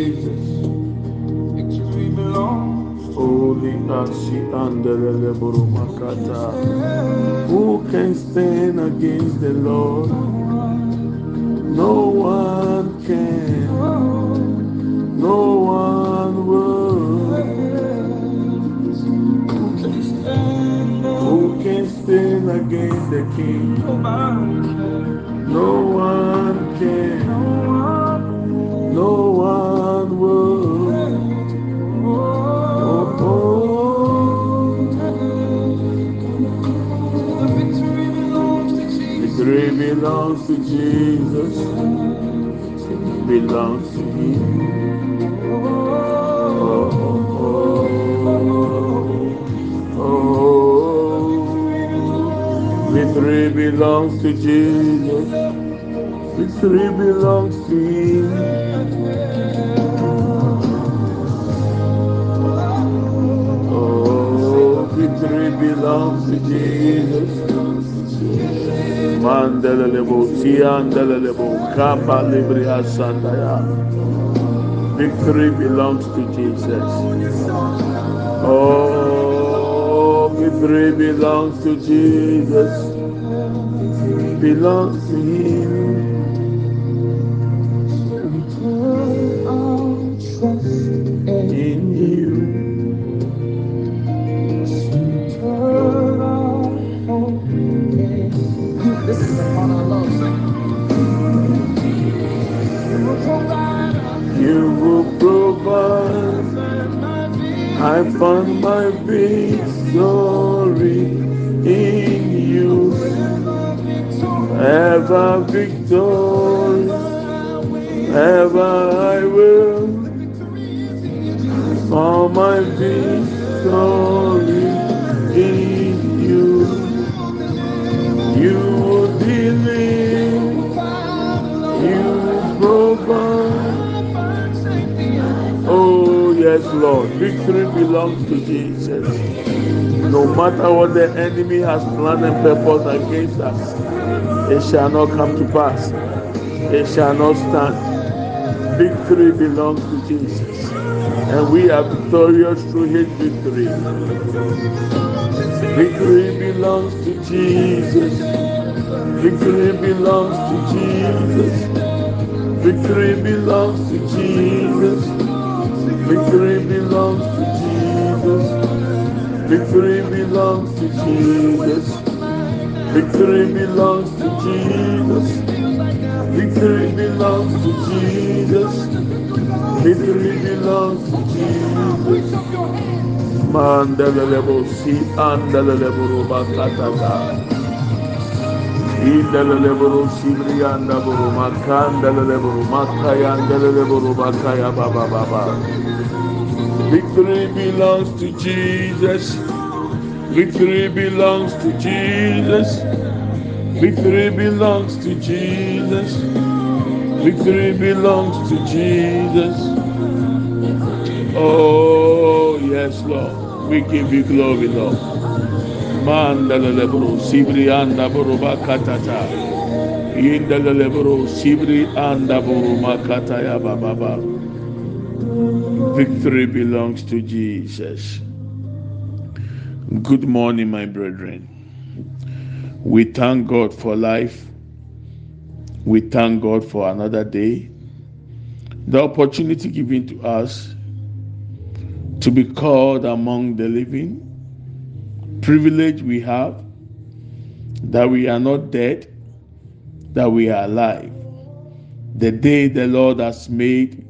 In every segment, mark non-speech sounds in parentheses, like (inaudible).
Jesus. Victory belongs. Holy Ashi Andele Burumakata. Who can stand against the Lord? No one can. No one will. Who can stand against the King? No one can. Victory belongs to Jesus. Belongs to Him. Oh, oh, oh. Victory belongs to Jesus. Victory belongs to Him. Oh, victory belongs to Jesus. Mandelelebo, Tiandelelebo, Kappa Libria Sandaya. Victory belongs to Jesus. Oh, victory belongs to Jesus. Belongs to Him. I found my victory in you. Ever victorious, ever I will. Found my victory yes, Lord. Victory belongs to Jesus. No matter what the enemy has planned and purposed against us, it shall not come to pass. It shall not stand. Victory belongs to Jesus. And we are victorious through his victory. Victory belongs to Jesus. Victory belongs to Jesus. Victory belongs to Jesus. Victory belongs to Jesus. Victory belongs to Jesus. Victory belongs to Jesus. Victory belongs to Jesus. Victory belongs to Jesus. Mandalabo si andalabo roba katata. Indalabo sibrianda buru makandalabo makayandalabo makaya baba baba. Victory belongs to Jesus. Victory belongs to Jesus. Victory belongs to Jesus. Victory belongs to Jesus. Oh, yes, Lord. We give you glory, Lord. Mandalabro, Sibri anda Buruba Katata. Indalabro, Sibri anda Buruma Kataya Baba. Victory belongs to Jesus. Good morning, my brethren. We thank God for life. We thank God for another day. The opportunity given to us to be called among the living. Privilege we have that we are not dead, that we are alive. The day the Lord has made,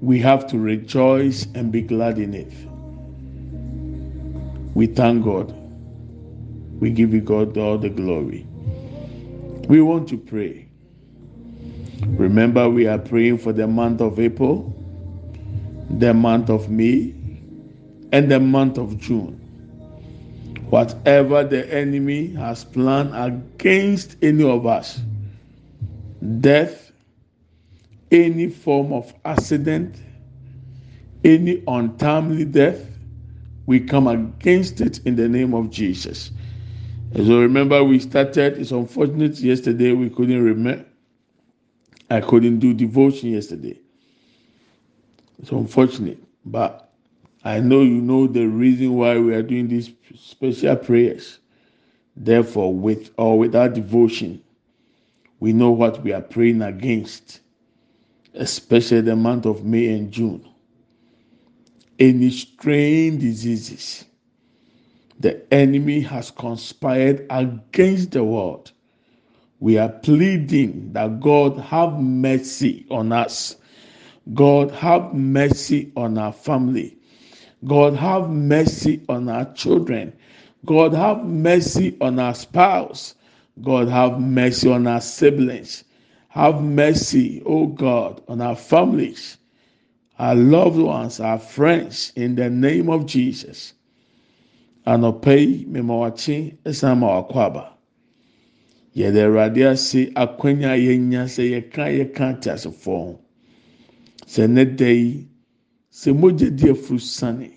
we have to rejoice and be glad in it. We thank God. We give you God all the glory. We want to pray. Remember, we are praying for the month of April, the month of May, and the month of June. Whatever the enemy has planned against any of us, death, any form of accident, any untimely death, we come against it in the name of Jesus. As so remember, we started. It's unfortunate yesterday we couldn't remember. I couldn't do devotion yesterday. It's unfortunate, but I know you know the reason why we are doing these special prayers. Therefore, with or without devotion, we know what we are praying against, especially the month of May and June. Any strange diseases the enemy has conspired against the world. We are pleading that God have mercy on us. God have mercy on our family. God have mercy on our children. God have mercy on our spouse. God have mercy on our siblings. Have mercy, oh God, on our families, our loved ones, our friends, in the name of Jesus. anɔpa yi mmemmawakye ɛsan ma wakɔ aba yɛde awurade ase akwanya a yɛnya sɛ yɛka yɛka te asefoɔ ho ne sɛ mogya di afuru sane.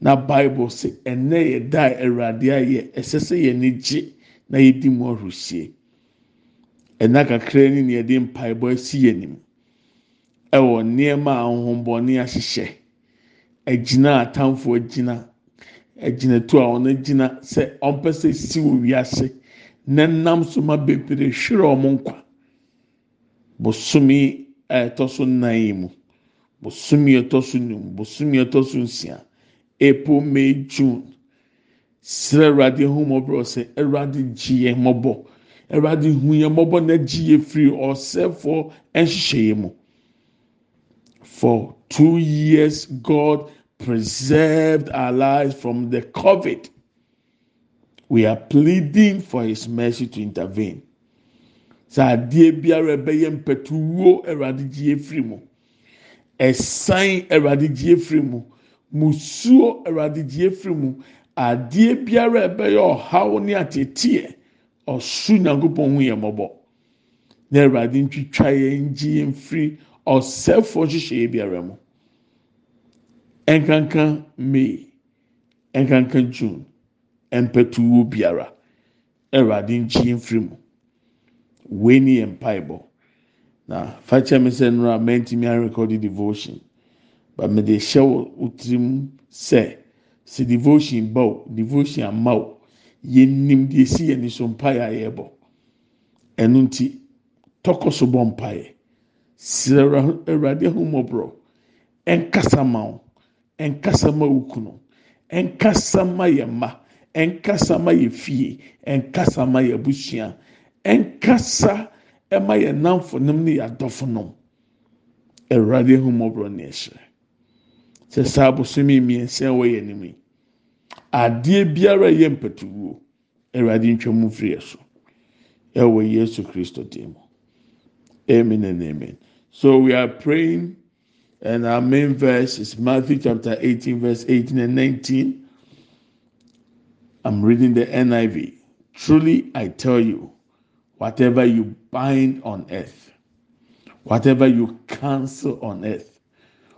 Na bible sɛ ɛnɛ yɛ da awurade ayɛ ɛsɛ sɛ yɛn gye na yɛdi mu ahorosie ɛna kakra ni na yɛde mpaebɔ asi yɛn anim ɛwɔ nneɛma a ahohombɔne ahyehyɛ. Agyina atamfoɔ gyina. agyinatu a ɔno gyina sɛ ɔmpɛ sɛ si wɔ wiase. Na nam so ma bebree hwere wɔn nkwa. Bosomi ɛtɔ so nnan yi mu. Bosomi a ɛtɔ so num bosomi a ɛtɔ so nsia april may june srɛ awurade ho mɔborɔ sɛ awurade gye yɛn mɔbɔ awurade hu yɛn mɔbɔ na gye yɛn firi ɔsɛfoɔ nhyehyɛ yɛn mu for two years god. preserved our lives from the COVID. We are pleading for His mercy to intervene. Sɛ adeɛ biara ɛbɛyɛ mpɛtuwo ɛwurade gye efiri mu, ɛsan ɛwurade gye efiri mu, musuo ɛwurade gye efiri mu, adeɛ biara ɛbɛyɛ ɔhaw ne ateteɛ, ɔsu nyankopɔn ho yɛ mɔbɔ. Na ɛwurade ntwitwa yɛn gye yɛn firi ɔsɛfoɔ nhyehyɛ biara mu. nkanka may nkanka june mpɛtuwo biara. Awurade nkyie mfiri mu. Wei ni yɛ mpaebɔ na fakyɛ mi sɛ nnora mɛntumi arekɔdi devotion. But mɛ de hyɛ wɔ tirim sɛ sɛ devotion ba devotion ama o yɛnim deɛ esi yɛ niso mpaeɛ a yɛbɔ ɛno nti tɔkɔ so bɔ mpaeɛ. Srɛ awurade ahomɔborɔ ɛnkasa ma o. nkasa ma wo kunu nkasa ma yɛ mma nkasa ma yɛ fie nkasa ma yɛ abusua nkasa ma yɛ namfonom ne yɛ adɔfonom awurade ahomɔborɔ ne ɛhyɛ sɛ saa abosomi mmiɛnsa wɔ yɛ anim adeɛ biara yɛ mpɛtuwuo awurade ntwam firi so ɛwɔ yesu kristo dim amen and amen so we are praying. And our main verse is Matthew chapter 18, verse 18 and 19. I'm reading the NIV. Truly, I tell you, whatever you bind on earth, whatever you cancel on earth,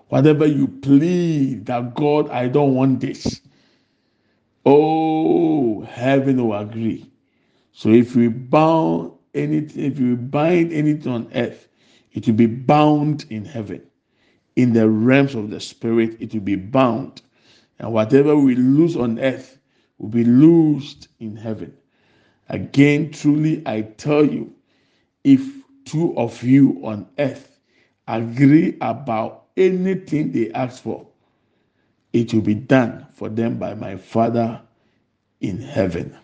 whatever you plead that God, I don't want this. Oh, heaven will agree. So if we bound anything, if we bind anything on earth, it will be bound in heaven in the realms of the spirit, it will be bound. And whatever we lose on earth will be loosed in heaven. Again, truly, I tell you, if two of you on earth agree about anything they ask for, it will be done for them by my Father in heaven.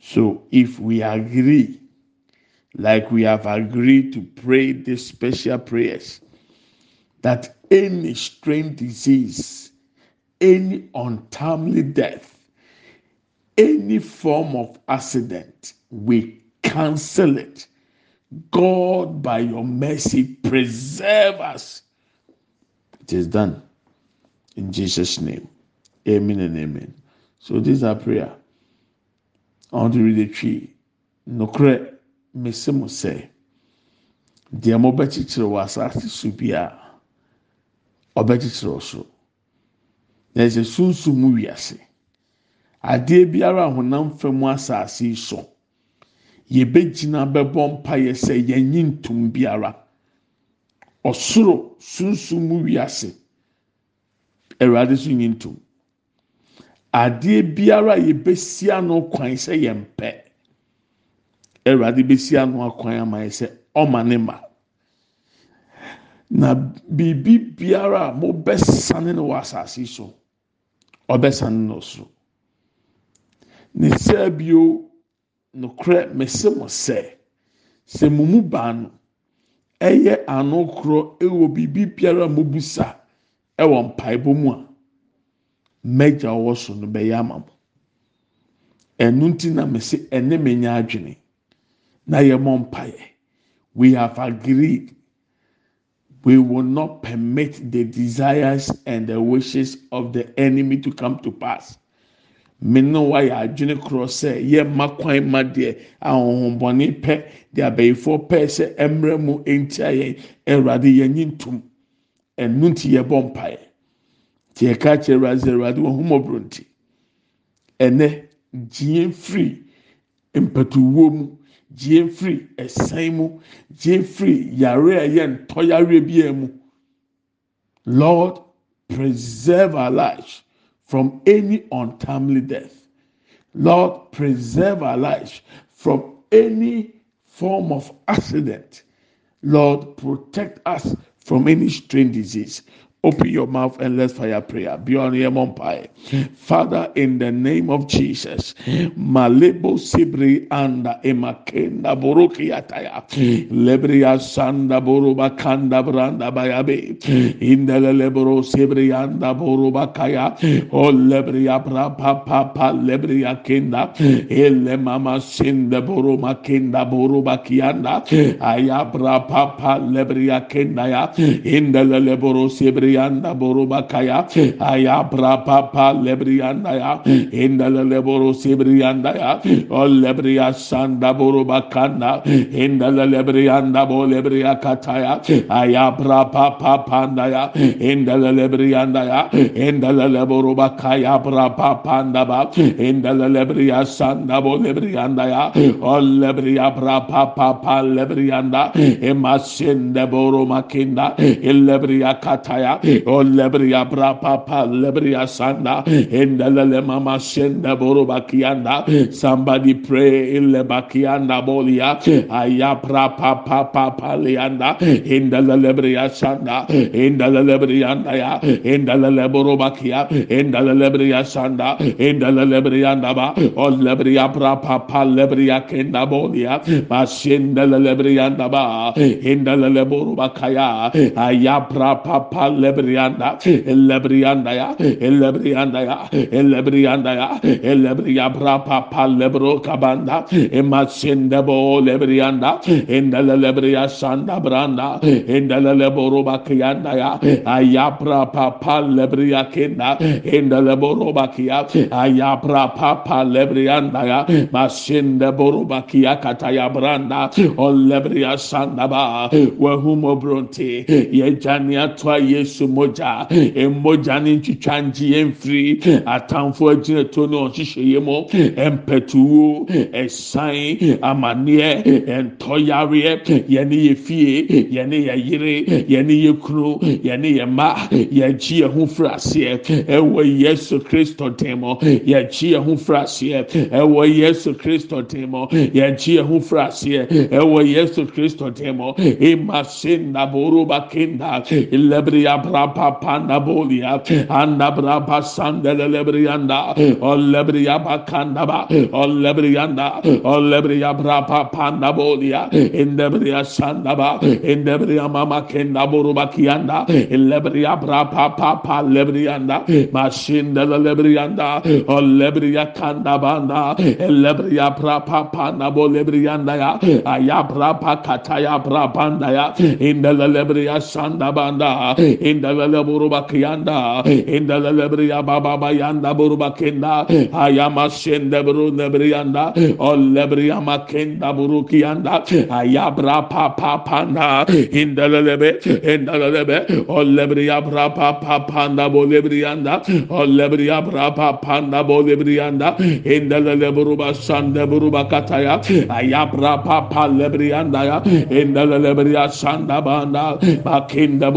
So if we agree, like we have agreed to pray these special prayers, that any strange disease, any untimely death, any form of accident, we cancel it. God, by your mercy, preserve us. It is done. In Jesus' name. Amen and amen. So this is our prayer. I want to read the Twi. Nokorɛ, mese mo sɛ, deɛ mobɛkyekyere wɔ asase so biara, ɔbɛkyekyere ɔsoro. Na ɛsɛ sunsun mu wiase. Adeɛ biara a honam fam asase so, yɛbɛgyina bɛbɔ mpaeɛ sɛ yɛnyi ntom biara. Ɔsoro sunsun mu wiase. Awurade so nyi ntom. Adeɛ biara yɛbɛsi ano kwan sɛ yɛn. Awurade bɛsi ano akwan ama yɛ sɛ ɔma ne ma. Na biribi biara a mobɛsane no wɔ asase so, ɔbɛsane no soro. Ne sɛ bio nokorɛ mese mo sɛ, sɛ mo mu baa no ɛyɛ ano korɔ ɛwɔ biribi biara mobusa ɛwɔ mpaebɔ mu a, mɛgya ɔwɔ so no bɛyɛ ama mo. Ɛno nti na mese ɛne me nya adwene na yɛmmɔ mpaeɛ. We have agreed we will not permit the desires and the wishes of the enemy to come to pass. Me ne wa yɛ adwene korɔ sɛ yɛmma kwan ma deɛ ahohombɔne pɛ deɛ abɛyifoɔ pɛ sɛ ɛmmerɛ mu ntia yɛn Awurade yɛnyi ntom. Ɛno nti yɛbɔ mpaeɛ. Nti yɛka kyerɛ Awurade sɛ Awurade wɔn ho mmɔborɔ nti. Ɛnɛ gyie firi mpɛtuwuo mu. Gyie firi ɛsan mu. Gyie firi yare a ɛyɛ ntɔyare biara mu. Lord, preserve our lives from any untimely death. Lord, preserve our lives from any form of accident. Lord, protect us from any strange disease. Open your mouth and let's fire prayer. Beyond empire. Father, in the name of Jesus, Malebo Sibri anda emakenda boroki ataya. Lebria sanda boroba kanda branda bayabe. Indele lebro sibri anda boroba kaya. O lebria bra pa pa pa lebria kenda. Ele mama sinda boroma kenda boroba kianda. Ayabra pa lebria kenda ya. Indele lebro sibri anda boroba kaya aya bra papa lebrianda ya indala leboro sibrianda ya o lebria sanda boroba kanda indala lebrianda bo lebria kataya aya bra papa panda ya indala lebrianda ya indala leboroba kaya bra papa anda ba indala lebria sanda bo lebrianda ya o lebria bra papa lebrianda emasinde boro makinda elebria kataya Oh, o lebria bra papa lebria sanda endelele mama shenda boro bakianda somebody pray in lebakianda bolia aya bra papa papa leanda endele lebria sanda endele lebria ya endele boro bakia endele lebria sanda endele lebria ba o lebria oh, bra papa lebria kenda bolia masendele lebria ba endele boro bakaya aya bra papa lebria elebriyanda elebriyanda ya elebriyanda ya elebriyanda ya elebriya brapa pa lebro kabanda emasinde bo lebriyanda endele lebriya sanda branda endele leboro bakiyanda ya ayapra pa pa lebriya kenda endele boro bakiya ayapra pa pa lebriyanda ya masinde boro bakiya kataya branda o lebriya sanda ba wahumobronte yejania twa yesu moja mmogya ne ntwitwa ngye mfiri atamfo eh, agyinato ne ɔhyehyɛ mu eh, mpɛtuwo ɛsan eh, amaneɛ ntɔyareɛ yɛne yɛ fie yɛne yɛ yere yɛne yɛ kunu yɛne yɛ mma ho aseɛ ɛwɔ yesu kristo dim yɛgye yɛn ho aseɛ ɛwɔ yesu kristo dim yɛgye yɛn ho aseɛ ɛwɔ yesu kristo dim ema se ndaboro bakinda ilabria brapa panda bolia anda brapa sandele lebrianda olebria bakanda ba olebrianda olebria brapa panda bolia indebria sanda ba indebria mama kenda buruba kianda lebria brapa papa lebrianda mashinda lebrianda olebria kanda banda lebria brapa panda bolebrianda ya ayabra pakataya brabanda ya indele lebriya sanda banda indele leburuba kiyanda indele lebriya baba bayanda buruba kenda ayama şende buru lebriyanda o lebriya makenda buru kiyanda. Ayabra papa panda. Indele lebe indele lebe o lebriya bra papa panda bo lebriyanda o lebriya bra papa panda bo lebriyanda indele leburuba sanda buruba kataya. Ayabra papa lebriyanda ya. Indele lebriya sanda banda. Bakinda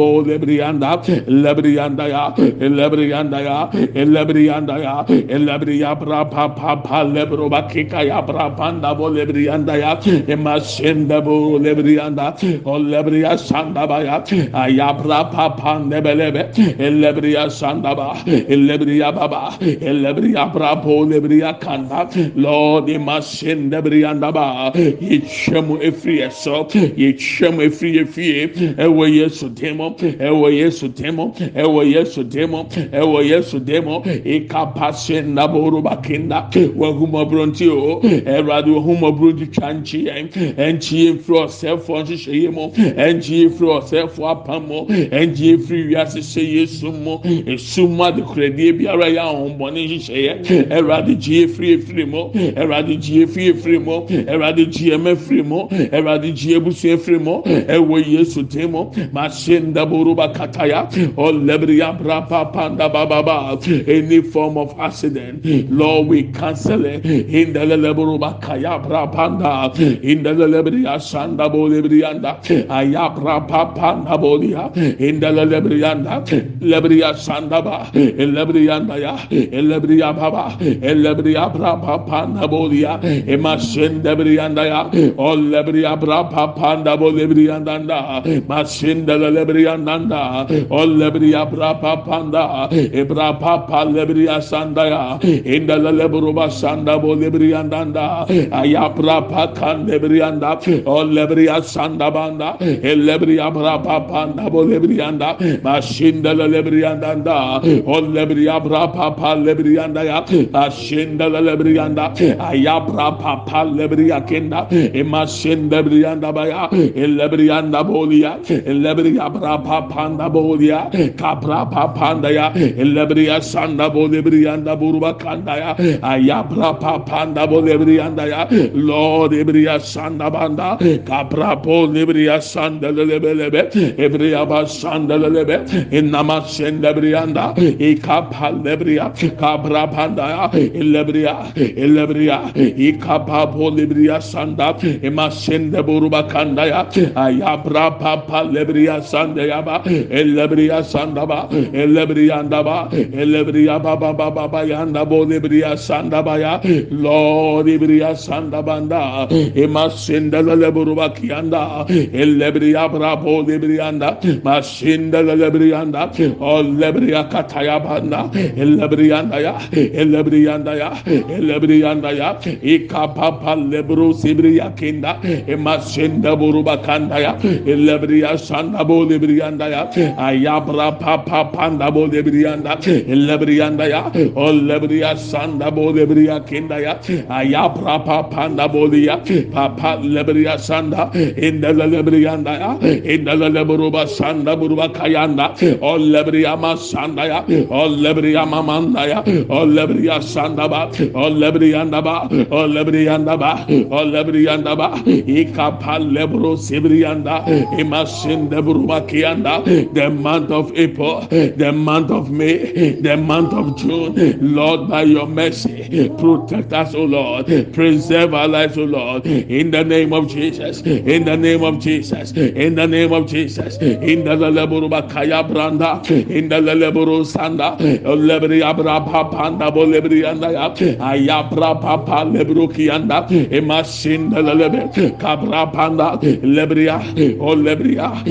bo lebriyanda lebriyanda ya lebriyanda ya lebriyanda ya lebriya bra papa pa lebro bakika ya bra panda bo lebriyanda ya emasenda bo lebriyanda o lebriya sanda ba ya ayabra papa nebelebe lebriya sanda ba lebriya baba lebriya bra bo lebriya kanda lord emasenda briyanda ba yechemu efri eso yechemu efiri efie ɛwɔ yesu demo ɛwɔ yesu demo ɛwɔ yesu demo ɛwɔ yesu demo. Ikapase naboro bakinda wahumɔburo nti o ɛwurade wahumɔburo nti twa nkyi yɛn ɛnkyi yɛn firi ɔsɛfo nhyehyɛ yɛ mu ɛnkyi yɛn firi ɔsɛfo apam mu ɛnkyi yɛn firi wiase hyɛ yesu mu esu mu adekoradie biara yɛ ahombɔne nhyehyɛ yɛ ɛwurade gye yɛ firi efiri mu ɛwurade gye yɛ firi efiri mu ɛwurade gye yɛ mɛ firi mu ɛwurade gye yɛ busu efiri mu ɛwɔ yesu demo. Mashinda buruba kataya or lebria panda baba any form of accident lord we cancel it in the leburuba kaya brapanda in the lebria sanda bolebrianda aya brapa panda bolia in the lebrianda lebria sanda ba lebrianda ya lebria baba lebria brapa panda bolia emashinda brianda ya or lebria brapa panda bolebrianda mashinda lebrianda or lebria brapa panda ebra papa lebria sanda ya in the leburuba sanda bolebrianda aya brapa kan lebrianda or lebria sanda banda lebria brapa panda bolebrianda mashinda lebrianda or lebria brapa pa lebrianda ya mashinda lebrianda aya brapa pa lebria kenda emashinda lebrianda baya lebrianda bolia lebriya brapa panda bolia kapra panda ya lebriya sanda bolebriyanda burba kanda ya ayabra panda bolebriyanda ya lord ebriya sanda banda kapra bolebriya sanda lebelebe ebriya ba sanda lebe inama senda briyanda ikapa lebriya kapra panda ya lebriya lebriya ikapa bolebriya sanda ema senda burba kanda ya ayabra papa lebriya sanda ya ba elebriya sanda ba elebriya anda ba elebriya baba baba ba yanda bo lebriya sanda ba ya lord lebriya sanda banda ema senda leburu ba kiyanda elebriya brabo lebriya anda masinda lebriya anda o lebriya kataya banda elebriya anda ya elebriya anda ya elebriya anda ya ikapapa lebru sibriya kinda ema senda buruba kanda ya elebriya sanda bo lebriyanda ya ayabra papa panda bo lebriyanda lebriyanda ya o lebriya sanda bo lebriya kinda ya ayabra papa panda bo ya papa lebriya sanda inda lebriyanda ya inda lebruba sanda buruba kayanda o lebriya ma sanda ya o lebriya mamanda ya o lebriya sanda ba o lebriyanda ba o lebriyanda ba o lebriyanda ba ikapa lebro sibriyanda imasinde buruba kiyanda the month of April the month of May the month of June. Lord by your mercy protect us O Lord. Preserve our lives O Lord. In the name of Jesus in the name of Jesus in the name of Jesus. In the leburuba kaya branda in the leburu sanda lebri abra panda bo lebri anda ya ayabra papa lebru kiyanda imasinde lebe kabra panda lebria o lebria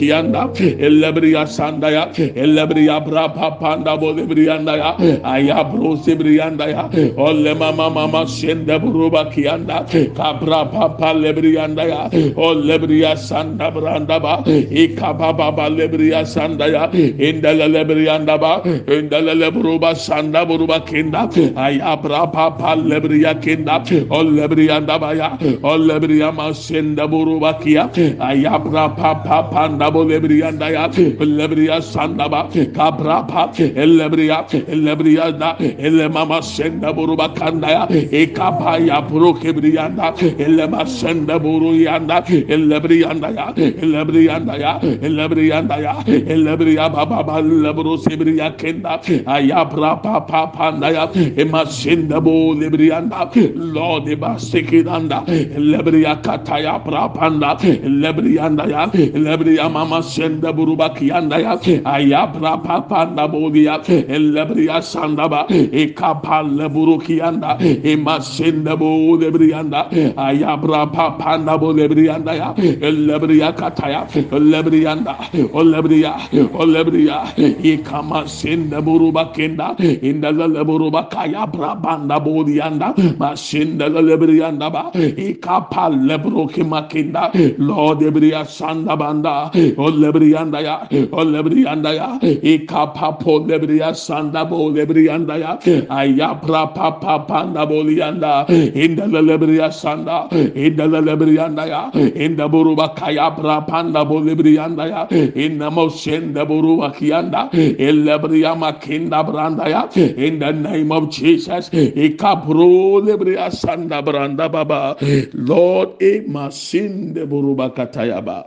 ikama sende buru kianda elebriya sandaya elebriya bra papanda bolebriyanda ya ayabro sebriyanda ya olle mama mama sende buruba kianda kabra papa lebriyanda ya olebriya sanda branda ba ikaba baba lebriya sanda ya indele lebriyanda ba indele lebruba sanda buruba kinda ayabra papa lebriya kinda olebriyanda ba ya olebriya masenda buruba kia ayabra papa panda bolebriyanda ya lebriya sanda ba kabra pa elebriya elebriya da ele mama senda buruba kanda ya ekapa ya pro kebriyanda ele masenda buru yanda elebriyanda ya elebriyanda ya elebriyanda ya elebriya baba baba lebru sebriya kenda ayabra papa panda ya emasenda bo lebriyanda lord eba sekidanda elebriya kataya bra panda elebriyanda ya elebriya mama senda buruba kiyanda ya ayabra papa nda bolia elebriya sanda ba. Ekapa leburu kiyanda emasenda bo lebriyanda ayabra papa nda. Bo lebriyanda ya. Elebriya kataya elebriyanda olebriya olebriya ekama senda buruba kenda. Inda leburuba kaya brabanda boliyanda masenda lebriyanda ba. Ekapa lebru kimakenda lord ebriya sanda banda olebriyanda ya olebriyanda ya ekapa po lebriya sanda bo lebriyanda ya ayabra papa panda boliyanda inda lebriya sanda inda lebriyanda ya inda buruba kaya brabanda bo lebriyanda ya inna mosenda buruba kiyanda elebriya makinda branda ya in the name of Jesus ekapro lebriya sanda branda baba lord e masinde buruba katayaba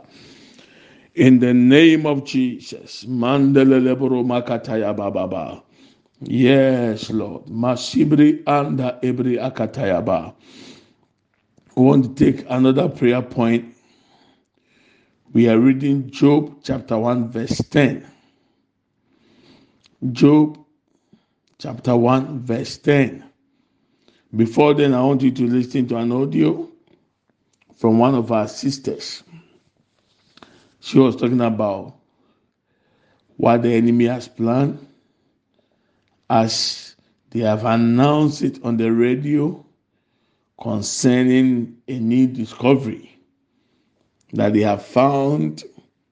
in the name of Jesus. Mandelele makataya baba. Yes, Lord. Masibri anda ebri akatayaba. We want to take another prayer point. We are reading Job chapter 1, verse 10. Job chapter 1, verse 10. Before then, I want you to listen to an audio from one of our sisters. She was talking about what the enemy has planned as they have announced it on the radio concerning a new discovery that they have found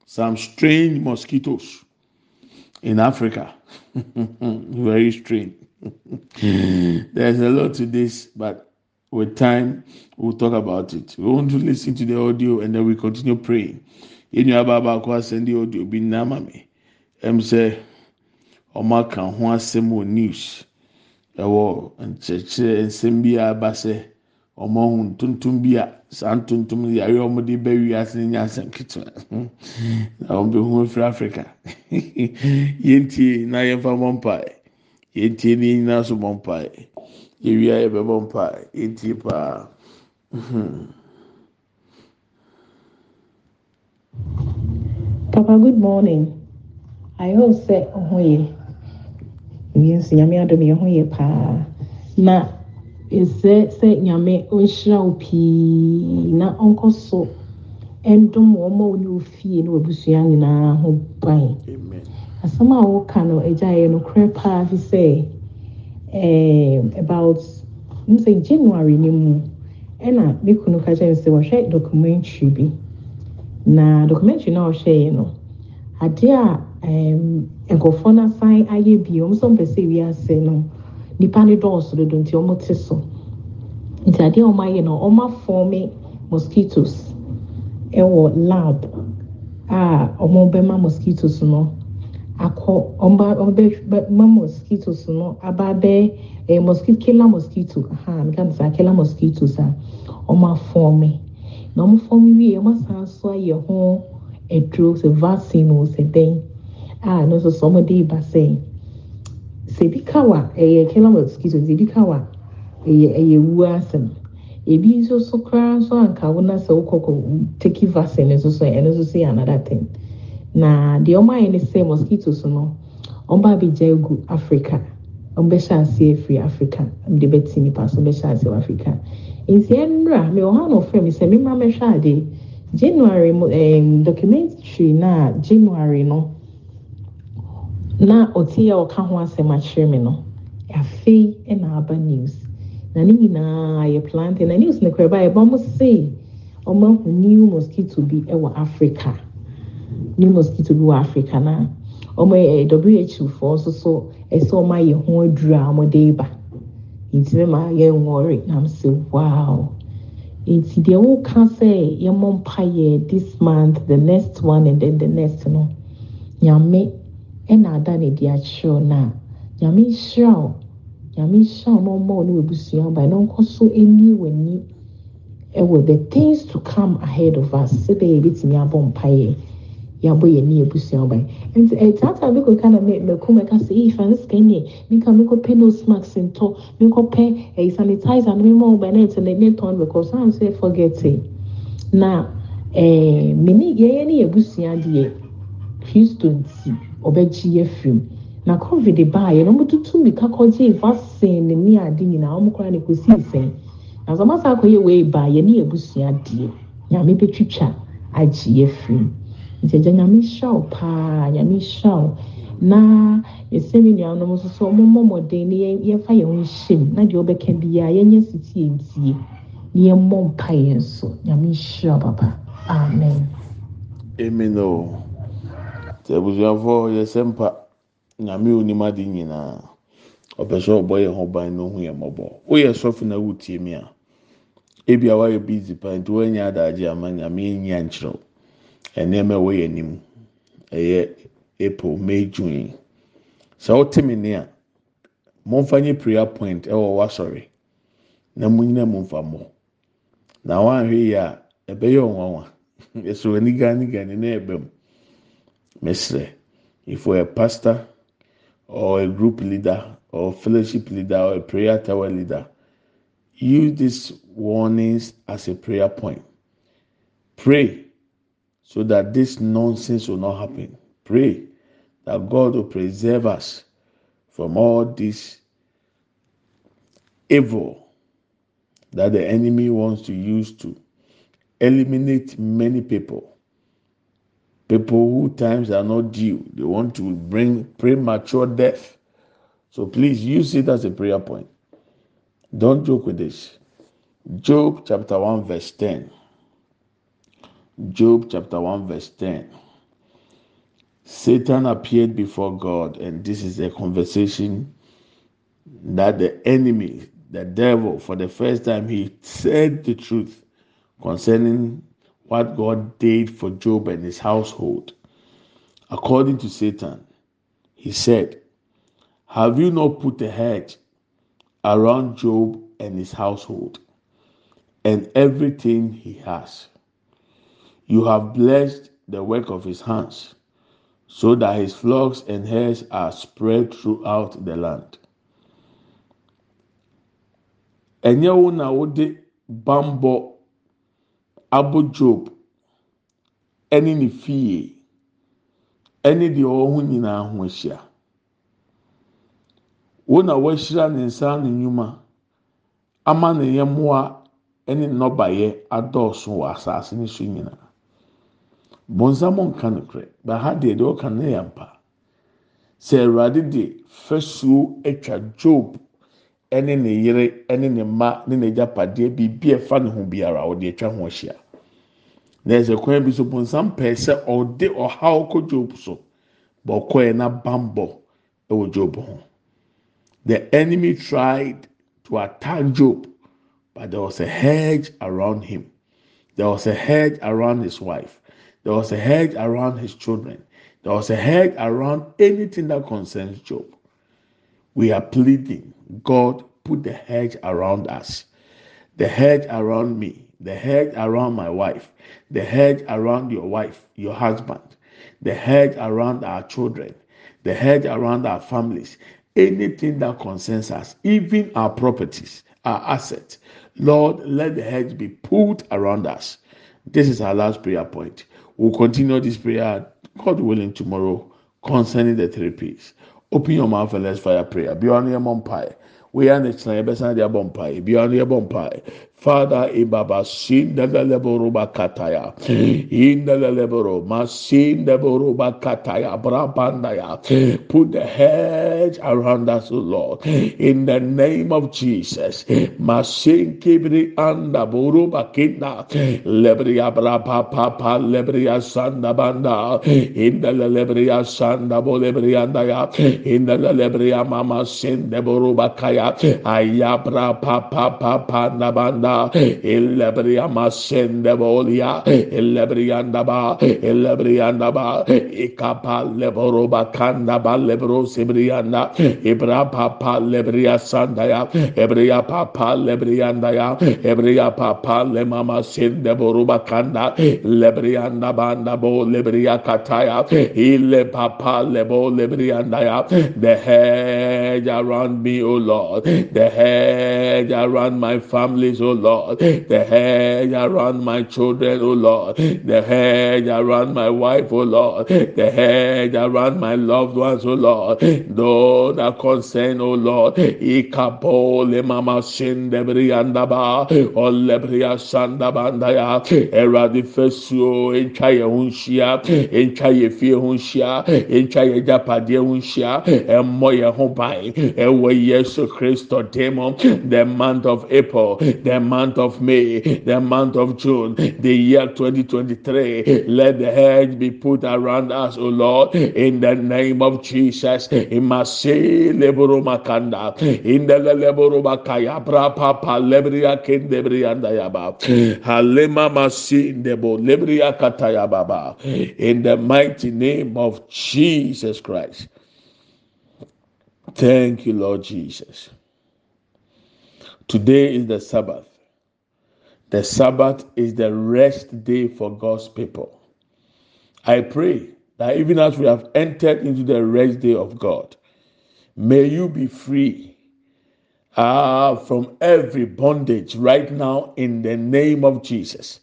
some strange mosquitoes in Africa. (laughs) Very strange. (laughs) There's a lot to this, but with time we'll talk about it. We want to listen to the audio and then we continue praying. Yɛn nua baa baako asɛn de audio bi nama mi ɛm sɛ ɔmo aka ho asɛm wɔ news. Ɛwɔ nkyerɛkyerɛ nsɛm bi a aba sɛ ɔmo ho ntontom bi a saa ntontom yare ɔmo de bɛ wi ase nya asɛm ketewa na ɔmo bɛ hu efiri africa yɛn tie na yɛn fa bɔ mpae yɛn tie ne nyinaa so bɔ mpae yɛwia yɛ bɛ bɔ mpae yɛn tie paa. Papa, good morning. I hope sɛ ɔho yɛ. Ebi nso nyame adom yɛ ho yɛ paa. Na ɛsɛ sɛ nyame ɔnhyira wo pii na ɔnkɔ so ɛndom wɔn a wɔne wo fie ne w'abusua nyinaa ho ban. Amen. Asɛm a wɔka no agya yɛ nokorɛ paa fi sɛ ɛɛm about n sɛ January ne mu ɛna me kunu ka kyerɛ me sɛ wɔhwɛ documentary bi. Na documentary na ɔhwɛ no. Adeɛ a nkurɔfoɔ no asan ayɛ bi wɔn nso mpɛ sɛ wiase no. Nipa ne dɔɔso dodo nti wɔn te so nti adeɛ a wɔn ayɛ no wɔn afɔme mosquitoes. Ɛwɔ lab. A wɔn bɛma mosquitoes no. Akɔ wɔn ba wɔn bɛma mosquitoes no. Aba abɛ ɛɛ mosquito killer mosquito. Aha mi ka n sɛ killer mosquitoes a wɔn afɔme na fɔm wie wɔn asan so ayɛ ho aduro sɛ vaccine o sɛ dɛn a no nso so wɔn de ba sɛ sɛ ebi ka wa ɛyɛ killer mosquito ebi ka wa ɛyɛ ɛyɛ wu asɛm ebi nso so koraa nso anka wɔn asɛ wɔkɔkɔ take vaccine nso so ɛno nso so yɛ another thing. Na deɛ wɔn ayɛ ne sɛ mosquitoes no wɔn ba abɛgya egu africa. Wɔn bɛhyɛ aseɛ afiri africa. De bɛti nipa so bɛhyɛ aseɛ wɔ africa nti ɛnura mi wɔ ha na ɔfrɛ mi sɛ mi ma mɛhwɛ ade january mu um, documentary na january no. Na ɔte yɛ ɔka ho asɛm akyerɛ me no afei na aba news. Na ne nyinaa yɛ plant na news no kora ba yɛ ba mo se ɔmo new mosquito bi wɔ africa. New mosquito bi wɔ africa na. Ɔmo yɛ who foɔ nso so ɛsɛ ɔmo ayɛ ho aduru a ɔmo de ba nti mɛma yɛ nwɔre na mo se wow nti deɛ woka sɛ yɛmmɔ mpaeɛ this month the next one and then the next no nyame ɛna ada ne de akyerɛw no a nyame nhyira wo nyame nhyira wo na ɔma wo ne wabusua ba na ɔnkɔ so ɛnie w'ani ɛwɔ the things to come ahead of us sɛdeɛ yɛbɛtumi abɔ mpaeɛ yɛabɔ yɛn ne yɛbusua ban nti ɛtaataa bi kɔka na mɛkum ɛka sɛ ee fa ne sika nie nika mekɔpɛ nose mask ntɔ mekɔpɛ ɛyi sanitizer no mema wo ban na ɛtɛ ne tɔn so am sɛ forget na mene yɛyɛ ne yɛbusua deɛ kristo nti ɔbɛgye yɛ firim na covid baa yɛ no wɔn tutu mika kɔgye vaccine ne ne ade nyinaa ɔmokora ne kɔsii sɛn na sɛ ɔmasa asa akɔyɛ wei baa yɛ ne yɛbusua deɛ nyame bɛtwitwa agye yɛ firim nti agya nyame hyɛ wo paa nyame hyɛ wo na yɛsɛ me nuanom nso so ɔmo mmɔ mmɔden ne yɛmfa yɛn ho nhyɛ mu na deɛ ɔbɛka biara yɛnyɛ siti ntie ne yɛmmɔ mpa yɛn so nyame hyɛ wo papa. Amen. Amen o sɛ abusuafoɔ yɛsɛ mpa. Nyame onim ade nyinaa ɔpɛ sɛ ɔbɔ yɛn ho ban na ohu yɛn mmɔbɔ woyɛ sɔfo na wotie mi a ebi a wayɛ busy pa nti wɔnyɛ adagye ama nyame enyi ankyerɛw nneɛma ɛwɔ yɛn anim. Ɛyɛ april may june sɛ ɔte mi ni a momfa nye prayer point ɛwɔ wasɔre na mo nyina mo nfa mo na wanhwɛ yi a ɛbɛyɛ ɔnwanwa. Ɛsɛ wɔ niganigani na ɛbɛ mu mesrɛ if you are a pastor or a group leader or fellowship leader or a prayer tower leader use these warnings as a prayer point. Pray so that this nonsense will not happen. Pray that God will preserve us from all this evil that the enemy wants to use to eliminate many people. People who times are not due, they want to bring premature death. So please use it as a prayer point. Don't joke with this. Job chapter 1, verse 10. Job chapter 1, verse 10. Satan appeared before God, and this is a conversation that the enemy, the devil, for the first time, he said the truth concerning what God did for Job and his household. According to Satan, he said, Have you not put a hedge around Job and his household and everything he has? You have blessed the work of his hands, so that his flocks and herds are spread throughout the land. Ɛnyɛ wo na wode bambɔ abɔ Job ɛne ne fie ɛne deɛ ɔwɔ ho nyinaa ho ahyia. Wo na wɔahyira ne nsa ne nnwuma ama ne yɛmmoa ɛne nnɔbaeɛ adɔɔso wɔ asase ne so nyinaa. Bɔnsam nka nokorɛ baha deɛ deɛ ɔka no yɛ mpa sɛ awurade de fasuo atwa job ɛne ne yere ɛne ne mma ne n'agyapadeɛ biribi ɛfa ne ho biara ɔde atwa ho ahyia. Na ɛsɛ kwan bi so bɔnsam pɛɛ sɛ ɔde ɔhaw kɔ job so bɔkɔɛ na bambɔ ɛwɔ job ho. The enemy tried to attack job but there was a hedge around him. There was a hedge around his wife. There was a hedge around his children. There was a hedge around anything that concerns Job. We are pleading, God, put the hedge around us, the hedge around me, the hedge around my wife, the hedge around your wife, your husband, the hedge around our children, the hedge around our families, anything that concerns us, even our properties, our assets. Lord, let the hedge be put around us. This is our last prayer point. We'll continue this prayer, God willing, tomorrow concerning the three P's. Open your mouth and let's fire prayer. Be on your mom pie. We are next time. Best idea bomb pie. Be on your bomb pie. Father, ibaba sin the leboroba kataya. In the leboro, masin the boroba kataya, brabandaya. Put the hedge around us, Lord. In the name of Jesus. Masin kibri anda boroba kinda. Lebria brapa papa lebria sanda banda. In the lebria sanda bolebrianda ya. In the lebria mama sin the boroba kaya. Ayabra papa papa nabanda. Elebria masende bolia. Elebrianda ba. Elebrianda ba. Ikapa leboroba kanda ba lebro sibrianda. Ibra papa lebria sandaya. Ebria papa lebrianda ya. Ebria papa le mama sende boruba kanda. Lebrianda banda bo lebria kataya. Ile papa lebo lebrianda ya. The hedge around me, O Lord. The hedge around my families, O Lord. The hedge around my children, O Lord. The hedge around my wife, O Lord. The hedge around my loved ones, O Lord. Those that concern, O Lord. Ikapo le mama shinde brianda ba. Olebria sanda bandaya. Eradi fesuo entwa ye ho nhyia. Entwa ye fie nhyia. Entwa ye japade ho nhyia. Emmɔ ye ban. Ɛwɔ Yesu Kristo demo. The month of April, the month of May, the month of June, the year 2023. Let the hedge be put around us, O Lord, in the name of Jesus. In the mighty name of Jesus Christ. Thank you, Lord Jesus. Today is the Sabbath. The Sabbath is the rest day for God's people. I pray that even as we have entered into the rest day of God, may you be free uh, from every bondage right now in the name of Jesus.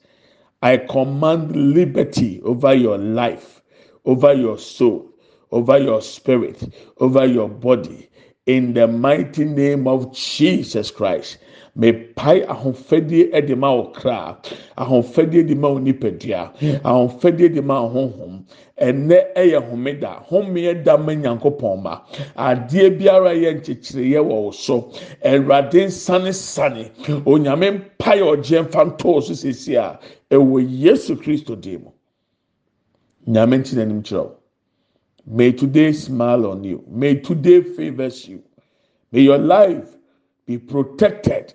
I command liberty over your life, over your soul, over your spirit, over your body, in the mighty name of Jesus Christ. Mepae ahofadie de ma wo kra. Ahofadie de ma wo nipadua. Hmm. Ahofadie de ma wo honhom. Ɛnɛ ɛyɛ homeda. Homeɛ da ma nyankopɔn ma. Adeɛ biara yɛ nkyekyereɛ wɔ wo so. Awurade nsanesane onyame mpae ɔgye mfa ntɔɔ so sisi a ɛwɔ yesu kristo dim mu. Nyame nti n'anim kyerɛw may today smile on you. May today favours you. May your life be protected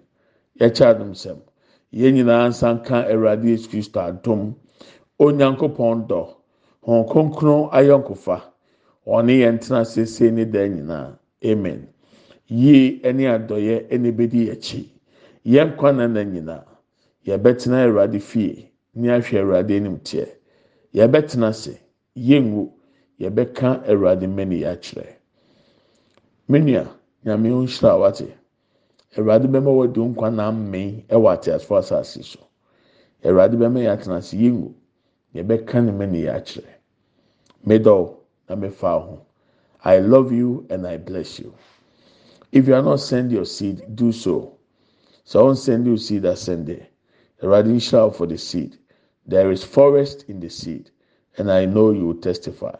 Yɛkyɛ adum sɛm. Yɛn nyinaa nsa nka awurade yesu kristo adum onyankopɔn dɔ. Wɔn kronkron ayɔnkofa ɔne yɛn tena sese ne dan nyinaa. Amen. Yie ɛne adɔyɛ ɛne bedi akyi. Yɛn na na nyinaa yɛbɛtena awurade fie ne ahwɛ awurade anim teɛ. Yɛbɛtena ase. Yɛngu yɛbɛka awurade mmɛni akyerɛ. Menua nyame nhyira wate. Awurade bɛma wɔde nkwa na amee ɛwɔ ateasefo asase so. Awurade bɛma yɛ atena ase yɛngu yɛbɛka ne mɛ ne yɛ akyerɛ. Middle na mefa ho. I love you and i bless you. If you are not send your seed. Do so. So on send your seed asɛn de awurade nhyira for the seed. There is forest in the seed and i know you will testify.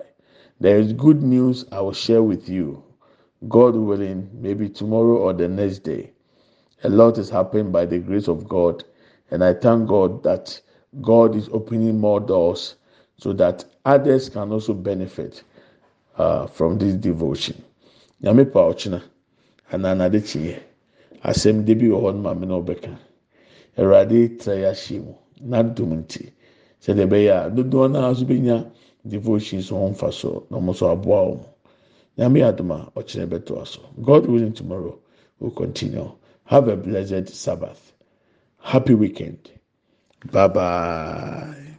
There is good news i will share with you. God willing maybe tomorrow or the next day. A lot is happening by the grace of God and I thank God that God is opening more doors so that others can also benefit uh, from this devotion. Nyame pa ɔkyena anaa nade kyeɛ asɛm de bi wɔ hɔ no maame na ɔbɛka awurade nti sɛdeɛ ɛbɛyɛ a dodoɔ bɛnya devotions ho mfa so na wɔn nso aboa wɔn nyame aso. God willing tomorrow will continue have a blessed Sabbath happy weekend bye bye.